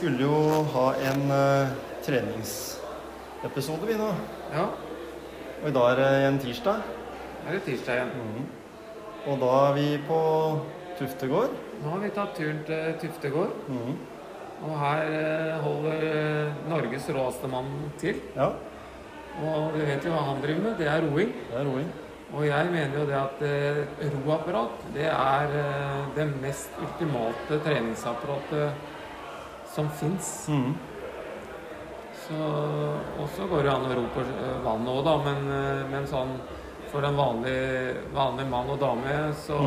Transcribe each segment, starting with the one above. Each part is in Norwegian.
skulle jo ha en uh, treningsepisode vi nå. Ja, Og i dag er det en tirsdag. er det tirsdag igjen. Og da er vi på Tuftegård. Nå har vi tatt turen til Tuftegård. Mhm. Og her uh, holder uh, Norges råeste mann til. Ja, Og du vet jo hva han driver med. Det er roing. det er roing. Og jeg mener jo det at roapparat, det er det mest ultimate treningsapparatet som fins. Mm. Så Og så går det an å ro på eh, vannet òg, da. Men, eh, men sånn for den vanlige, vanlig mann og dame, så,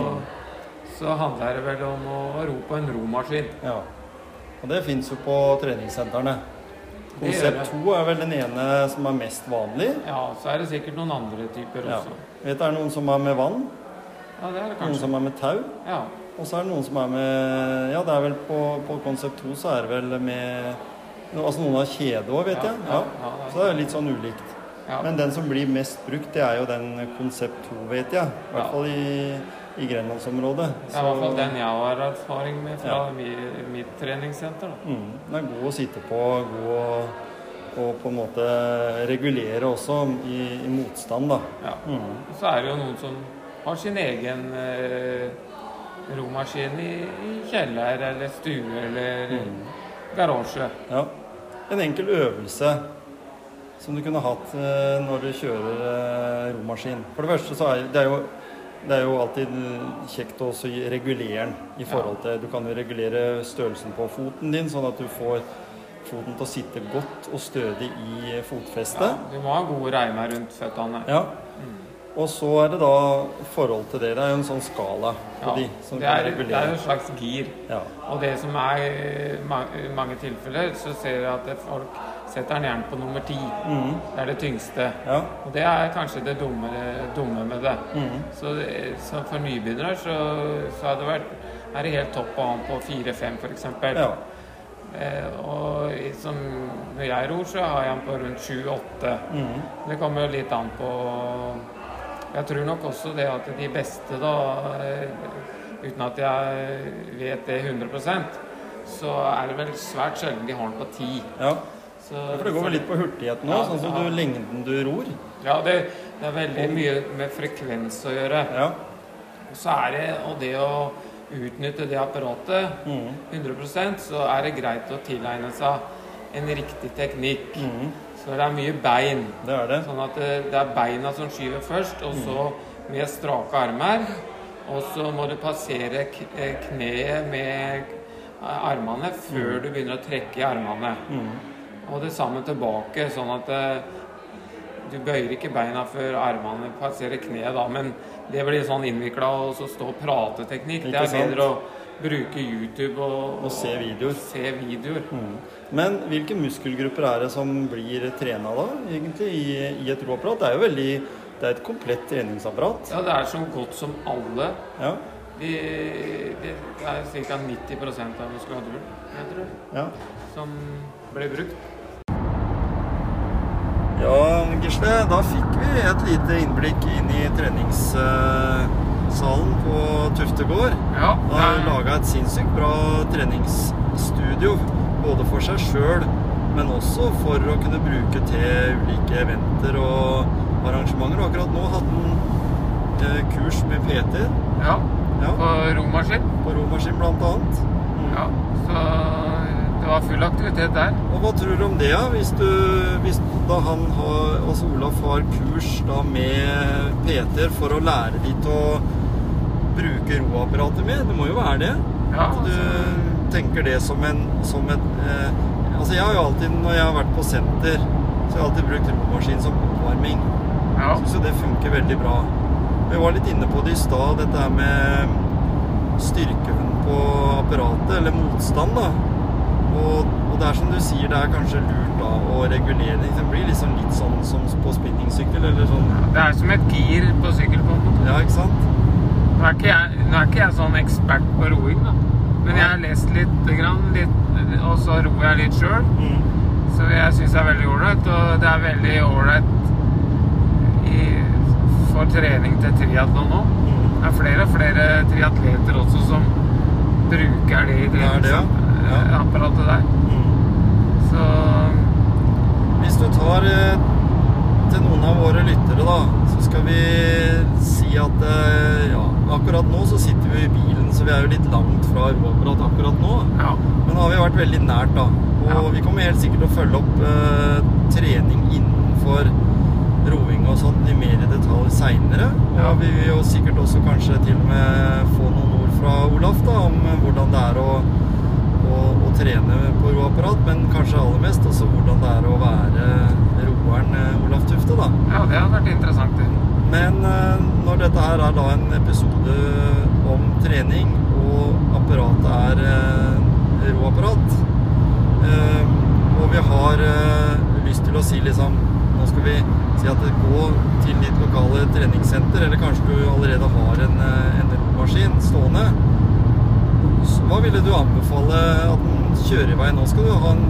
så handler det vel om å ro på en romaskin. Ja. Og det fins jo på treningssentrene. Konsept 2 er vel den ene som er mest vanlig. Ja, så er det sikkert noen andre typer Ja. også. Vet du, er det noen som er med vann, Ja, det er det noen som er med tau. Ja. Og så er det noen som er med Ja, det er vel på, på konsept 2 så er det vel med Altså noen har kjede òg, vet Ja, jeg. ja, Ja. ja, Så det er litt sånn ulikt. ja. Men den som blir mest brukt, det er jo den konsept 2, vet jeg. I hvert fall i, i Grenlandsområdet. Det er i hvert fall den jeg har erfaring med fra Ja. mitt treningssenter. Da. Mm, den er god å sitte på, god å og på en måte regulere også i, i motstand, da. Ja. Mm. Så er det jo noen som har sin egen eh, romaskin i, i kjeller eller stue eller Mm. garasje. Ja. En enkel øvelse som du kunne hatt eh, når du kjører eh, romaskin. For det første så er det er jo, det er jo alltid kjekt å regulere den i forhold til Du kan jo regulere størrelsen på foten din, sånn at du får foten til å sitte godt og stødig i fotfestet. Ja, du må ha gode reimer rundt føttene. Ja. Og så er det da forhold til det. Det er jo en sånn skala på Ja, de som det, kan er, det er en slags gir. Ja. Og det som er i mange tilfeller, så ser jeg at folk setter den gjerne på nummer ti. Mhm. Det er det tyngste. Ja. Og det er kanskje det dumme, dumme med det. Mm. Så, så for nybegynnere så, så det vært, er det helt topp å ha den på 4-5 f.eks. ja. Eh, og som, når jeg ror, så har jeg den på rundt 7-8. Mm. Det kommer jo litt an på Jeg tror nok også det at de beste, da eh, Uten at jeg vet det 100% så er det vel svært sjelden de har den på ti. ja. Så, For det går vel litt på hurtigheten nå, Ja, sånn som ja. du, lengden du ror. Ja, det, det er veldig mye med frekvens å gjøre. Ja. Og så er det og det å utnytte det apparatet Mhm. 100% så er det greit å tilegne seg en riktig teknikk. Mhm. Så det er mye bein. Det er det. Sånn at det, det er beina som skyver først, og så med strake armer. Og så må du passere eh, kneet med armene før du begynner å trekke i armene. Mm. Og det samme tilbake, sånn at eh, du bøyer ikke beina før armene passerer kneet da, men det blir sånn innvikla og så stå og prate-teknikk. Det er bedre å bruke YouTube og, Og se videoer. se videoer. Mm. Men hvilke muskelgrupper er det som blir trena da, egentlig, i, i et roapparat? Det er jo veldig Det er et komplett treningsapparat. Ja, det er så godt som alle. Ja. De, de, det er ca. 90 av muskulaturen, jeg tror, ja. som blir brukt. Ja, Gisle, da fikk vi et lite innblikk inn i treningssalen på Tuftegård. Ja, Han har laga et sinnssykt bra treningsstudio, både for seg sjøl, men også for å kunne bruke til ulike eventer og arrangementer. Og akkurat nå hadde han eh, kurs med Peter ja, ja, på romaskin. på romaskin blant annet. Ja, så det var full aktivitet der. Og hva tror du om det, da? Hvis, du, hvis da han har, altså Olaf har kurs da med Peter for å lære de til å bruke roapparatet med? Det må jo være det? Ja, altså. du tenker det som en som et eh, Altså jeg har jo alltid, når jeg har vært på senter, Så jeg har alltid brukt romaskin som oppvarming. Ja. Syns jo det funker veldig bra. Vi var litt inne på det i stad, dette her med styrken på apparatet, eller motstand, da. Og, og det er som du sier, det er kanskje lurt da å regulere det. Det blir liksom litt sånn som på spinningsykkel, eller sånn. Det er som et gir på sykkel, på en måte. Ja, ikke sant? Nå er jeg, nå er ikke jeg sånn ekspert på roing, da. Men jeg har lest litt, grann, litt og så ror jeg litt sjøl. Mm. Så jeg syns det er veldig ålreit. Og det er veldig ålreit for trening til triatlon nå. Mm. Det er flere og flere triatleter også som bruker det i Det det, ja. Ja. treningsapparatet der. Mm. Så Hvis du tar eh, til noen av våre lyttere, da, så skal vi si at eh, ja, akkurat nå så sitter vi i bilen, så vi er jo litt langt fra roapparat akkurat nå. ja. Men nå har vi vært veldig nært, da. Og Ja. vi kommer helt sikkert til å følge opp eh, trening innenfor roing og sånn i mer i detalj seinere. Og Ja. vi vil jo sikkert også kanskje til og med få noen ord fra Olaf da, om eh, hvordan det er å, å, å trene på roapparat, men kanskje aller mest også hvordan det er å være roeren eh, Olaf Tufte, da. ja, det hadde vært interessant. det. Men eh, når dette her er da en episode om trening, og apparatet er eh, roapparat, eh, og vi har lyst til å si liksom Nå skal vi si at gå til ditt lokale treningssenter, eller kanskje du allerede har en, en maskin stående. Hva ville du anbefale at den kjører i vei? Nå skal du ha en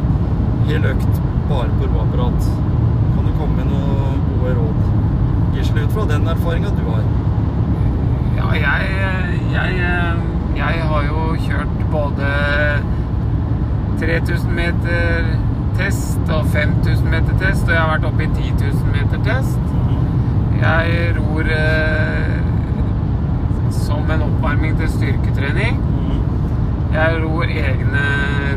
hel økt bare på roapparat. Kan du komme med noen gode råd? Gisle, ut fra den erfaringa du har. Ja, jeg, jeg, jeg har jo kjørt både 3000 meter test og 5000 meter test, og jeg har vært oppe i 10 000 meter test. Jeg ror eh, som en oppvarming til styrketrening. Jeg ror egne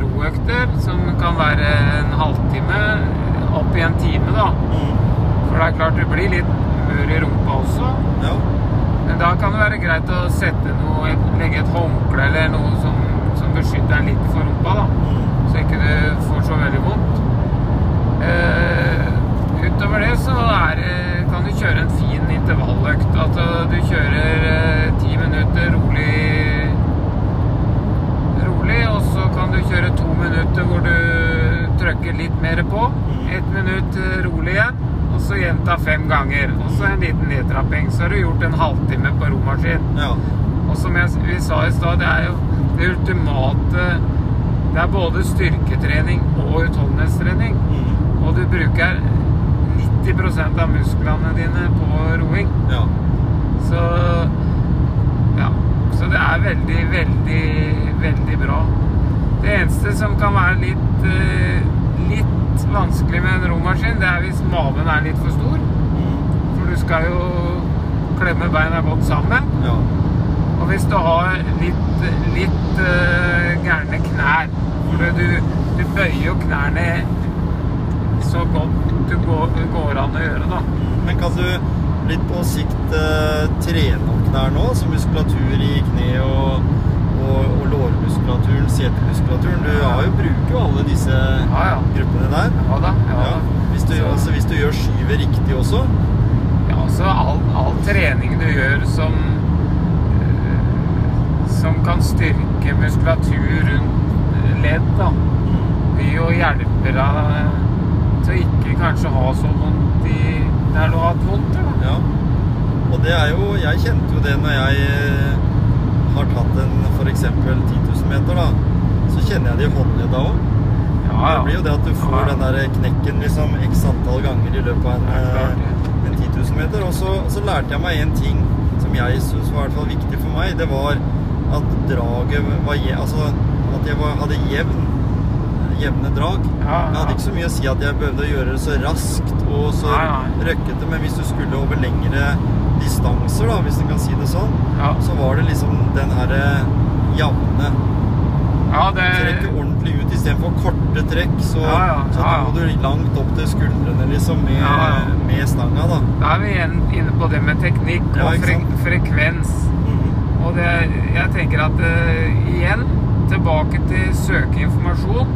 roøkter, som kan være en halvtime opp i en time, da. For det er klart du blir litt mør i rumpa også. Ja. Men da kan det være greit å sette noe, legge et håndkle eller noe som, som beskytter deg litt for rumpa, da. Så ikke du får så veldig vondt. Eh, utover det så er, kan du kjøre en fin intervalløkt. At eh, du kjører eh, ti minutter rolig, rolig, og så kan du kjøre to minutter hvor du trykker litt mer på. Ett minutt eh, rolig igjen, og så gjenta fem ganger. Og så en liten nedtrapping. Så har du gjort en halvtime på romaskin. Ja. Og som jeg, vi sa i stad, det er jo det ultimate Det er både styrketrening og utholdenhetstrening. Og du bruker 90% av musklene dine på roing. Ja. Så ja. Så det er veldig, veldig, veldig bra. Det eneste som kan være litt eh, litt vanskelig med en romaskin, det er hvis maven er litt for stor. For du skal jo klemme beina godt sammen. Ja. Og hvis du har litt, litt uh, gærne knær For du, du bøyer jo knærne så godt du går, du går an å gjøre, da. Men kan du litt på sikt uh, trene opp knær nå, så muskulatur i kne og, og, og lårmuskulaturen, setemuskulaturen? Du jo, bruker jo alle disse Ja, ja. gruppene der. Ja da. Ja, da. Hvis, du, Så- altså, hvis du gjør skyvet riktig også. Ja, altså all, all trening du gjør som eh, Som kan styrke muskulatur rundt ledd, da, vil jo hjelpe deg til å ikke kanskje ha så vondt i der du har hatt vondt. Da. Ja. Og det er jo Jeg kjente jo det når jeg eh, har tatt en f.eks. 10 000 meter, da. Så kjenner jeg det i håndledda òg. Ja, Det blir jo det at du får Ja. den der knekken liksom x antall ganger i løpet av en, Ja, eh, en 10 000 meter. Og så, så lærte jeg meg en ting som jeg syns var i hvert fall viktig for meg. Det var at draget var Altså at jeg var, hadde jevn jevne drag. Ja, Det hadde ikke så mye å si at jeg behøvde å gjøre det så raskt og så røkkete, men hvis du skulle over lengre distanser, da, hvis en kan si det sånn, Ja. så var det liksom den herre jevne Ja, det trekke ordentlig ut istedenfor korte trekk. Så, Ja, ja, så ja, ja. du langt opp til skuldrene liksom med, med stanga, da. Da er vi igjen inne på det med teknikk og fre frekvens. frekvens. Og det, jeg tenker at uh, igjen tilbake til søke informasjon.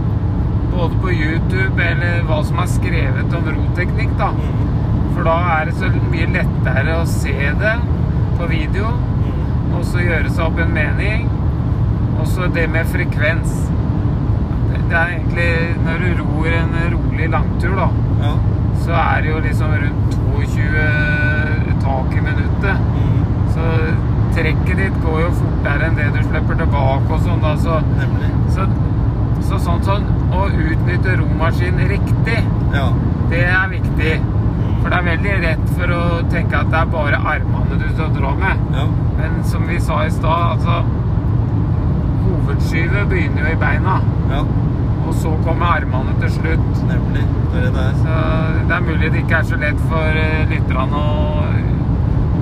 både på YouTube eller hva som er skrevet om roteknikk, da. mm. For da er det så mye lettere å se det på video, Mhm. og så gjøre seg opp en mening. Og så det med frekvens. Det, det er egentlig Når du ror en rolig langtur, da, Ja. så er det jo liksom rundt 22 tak i minuttet. Mm. Så trekket ditt går jo fortere enn det du slipper tilbake og sånn, da. Så, så, så sånn sånn Å utnytte romaskinen riktig, Ja. det er viktig. For det er veldig rett for å tenke at det er bare armene du skal dra med. Ja. Men som vi sa i stad, altså Hovedskyvet begynner jo i beina, ja. og så kommer armene til slutt. Nemlig. Det er det det er. Så det er mulig det ikke er så lett for eh, lytterne å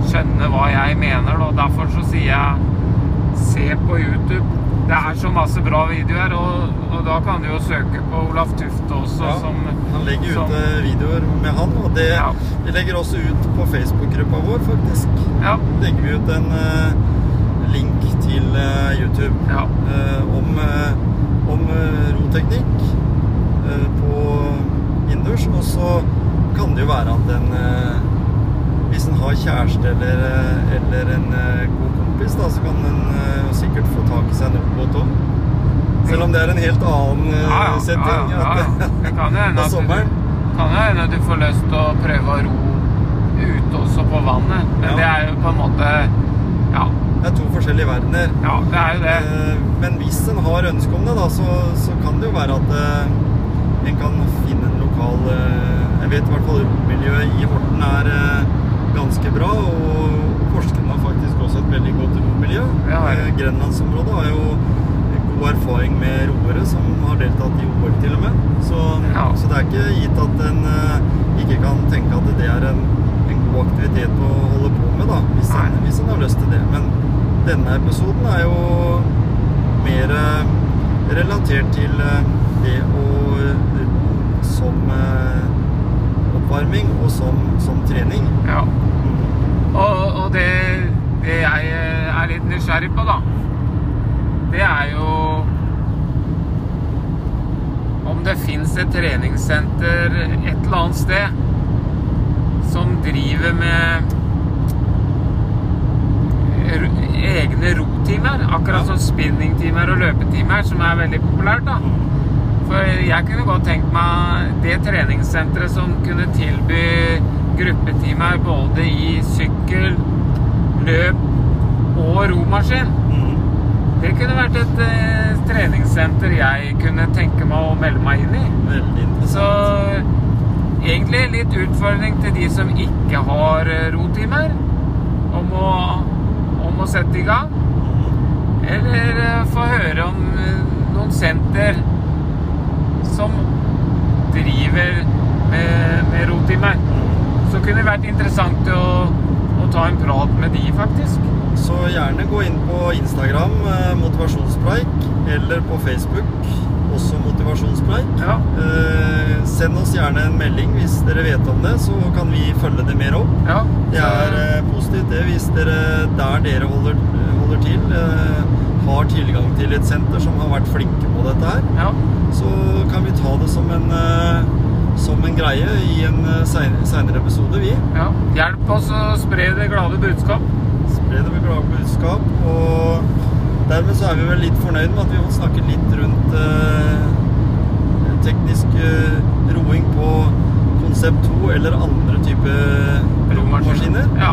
skjønne hva jeg mener. Og derfor så sier jeg se på YouTube. Det er så masse bra videoer, og, og da kan du jo søke på Olaf Tufte også, Ja, som han legger som- ut eh, videoer med han, og det, Ja. vi legger også ut på Facebook-gruppa vår, faktisk. Ja. Legger vi ut en uh, link til eh, YouTube ja. eh, om, eh, om roteknikk på innendørs. Og så kan det jo være at en Hvis en har kjæreste eller, eller en god kompis, da, så kan en sikkert få tak i seg en ubåt òg. Selv om det er en helt annen Ja, ja, setting. ja. Det kan hende at at du får lyst til å prøve å ro ute også på vannet. Men det er jo på en måte Ja, Det er to forskjellige verdener. ja det er jo det. Eh, Men hvis en har ønske om det, da, så, så kan det jo være at eh, en kan finne en lokal eh, Jeg vet i hvert fall rommiljøet i Horten er ganske bra, og Porsgrunn har faktisk også et veldig godt rommiljø. Ja, ja. Grenlandsområdet har jo god erfaring med roere som har deltatt i OL til og med. Så, Ja. så det er ikke gitt at en ikke kan tenke at det er en, en god aktivitet å holde på med, da, hvis en, hvis en har lyst til det. Men denne episoden er jo mer eh, relatert til eh, det å som eh, oppvarming og som, som trening. Ja. Mm. Og, og det, det jeg er litt nysgjerrig på, da, det er jo om det fins et treningssenter et eller annet sted som driver med egne rotimer, akkurat som spinningtimer og løpetimer, som er veldig populært. da. For jeg kunne godt tenkt meg det treningssenteret som kunne tilby gruppetimer både i sykkel, løp og romaskin. Mm. Det kunne vært et eh, treningssenter jeg kunne tenke meg å melde meg inn i. Så egentlig litt utfordring til de som ikke har eh, rotimer, om å, om å sette i gang. Eller eh, få høre om eh, noen senter som driver med, med rotimer. Så kunne det vært interessant å, å ta en prat med de, faktisk. Så gjerne gå inn på Instagram, eh, motivasjonspreik, eller på Facebook, også motivasjonspreik. Ja. Eh, send oss gjerne en melding hvis dere vet om det, så kan vi følge det mer opp. ja. Det er eh, positivt det hvis dere der dere holder, holder til, eh, har tilgang til et senter som har vært flinke på dette her. ja. Så kan vi ta det som en, eh, som en greie i en eh, seinere episode, vi. ja. Hjelp oss å spre det glade budskap. Spre det glade budskap. Og dermed så er vi vel litt fornøyd med at vi har fått snakket litt rundt eh, teknisk eh, roing på konsept 2 eller andre type romaskiner. Ja.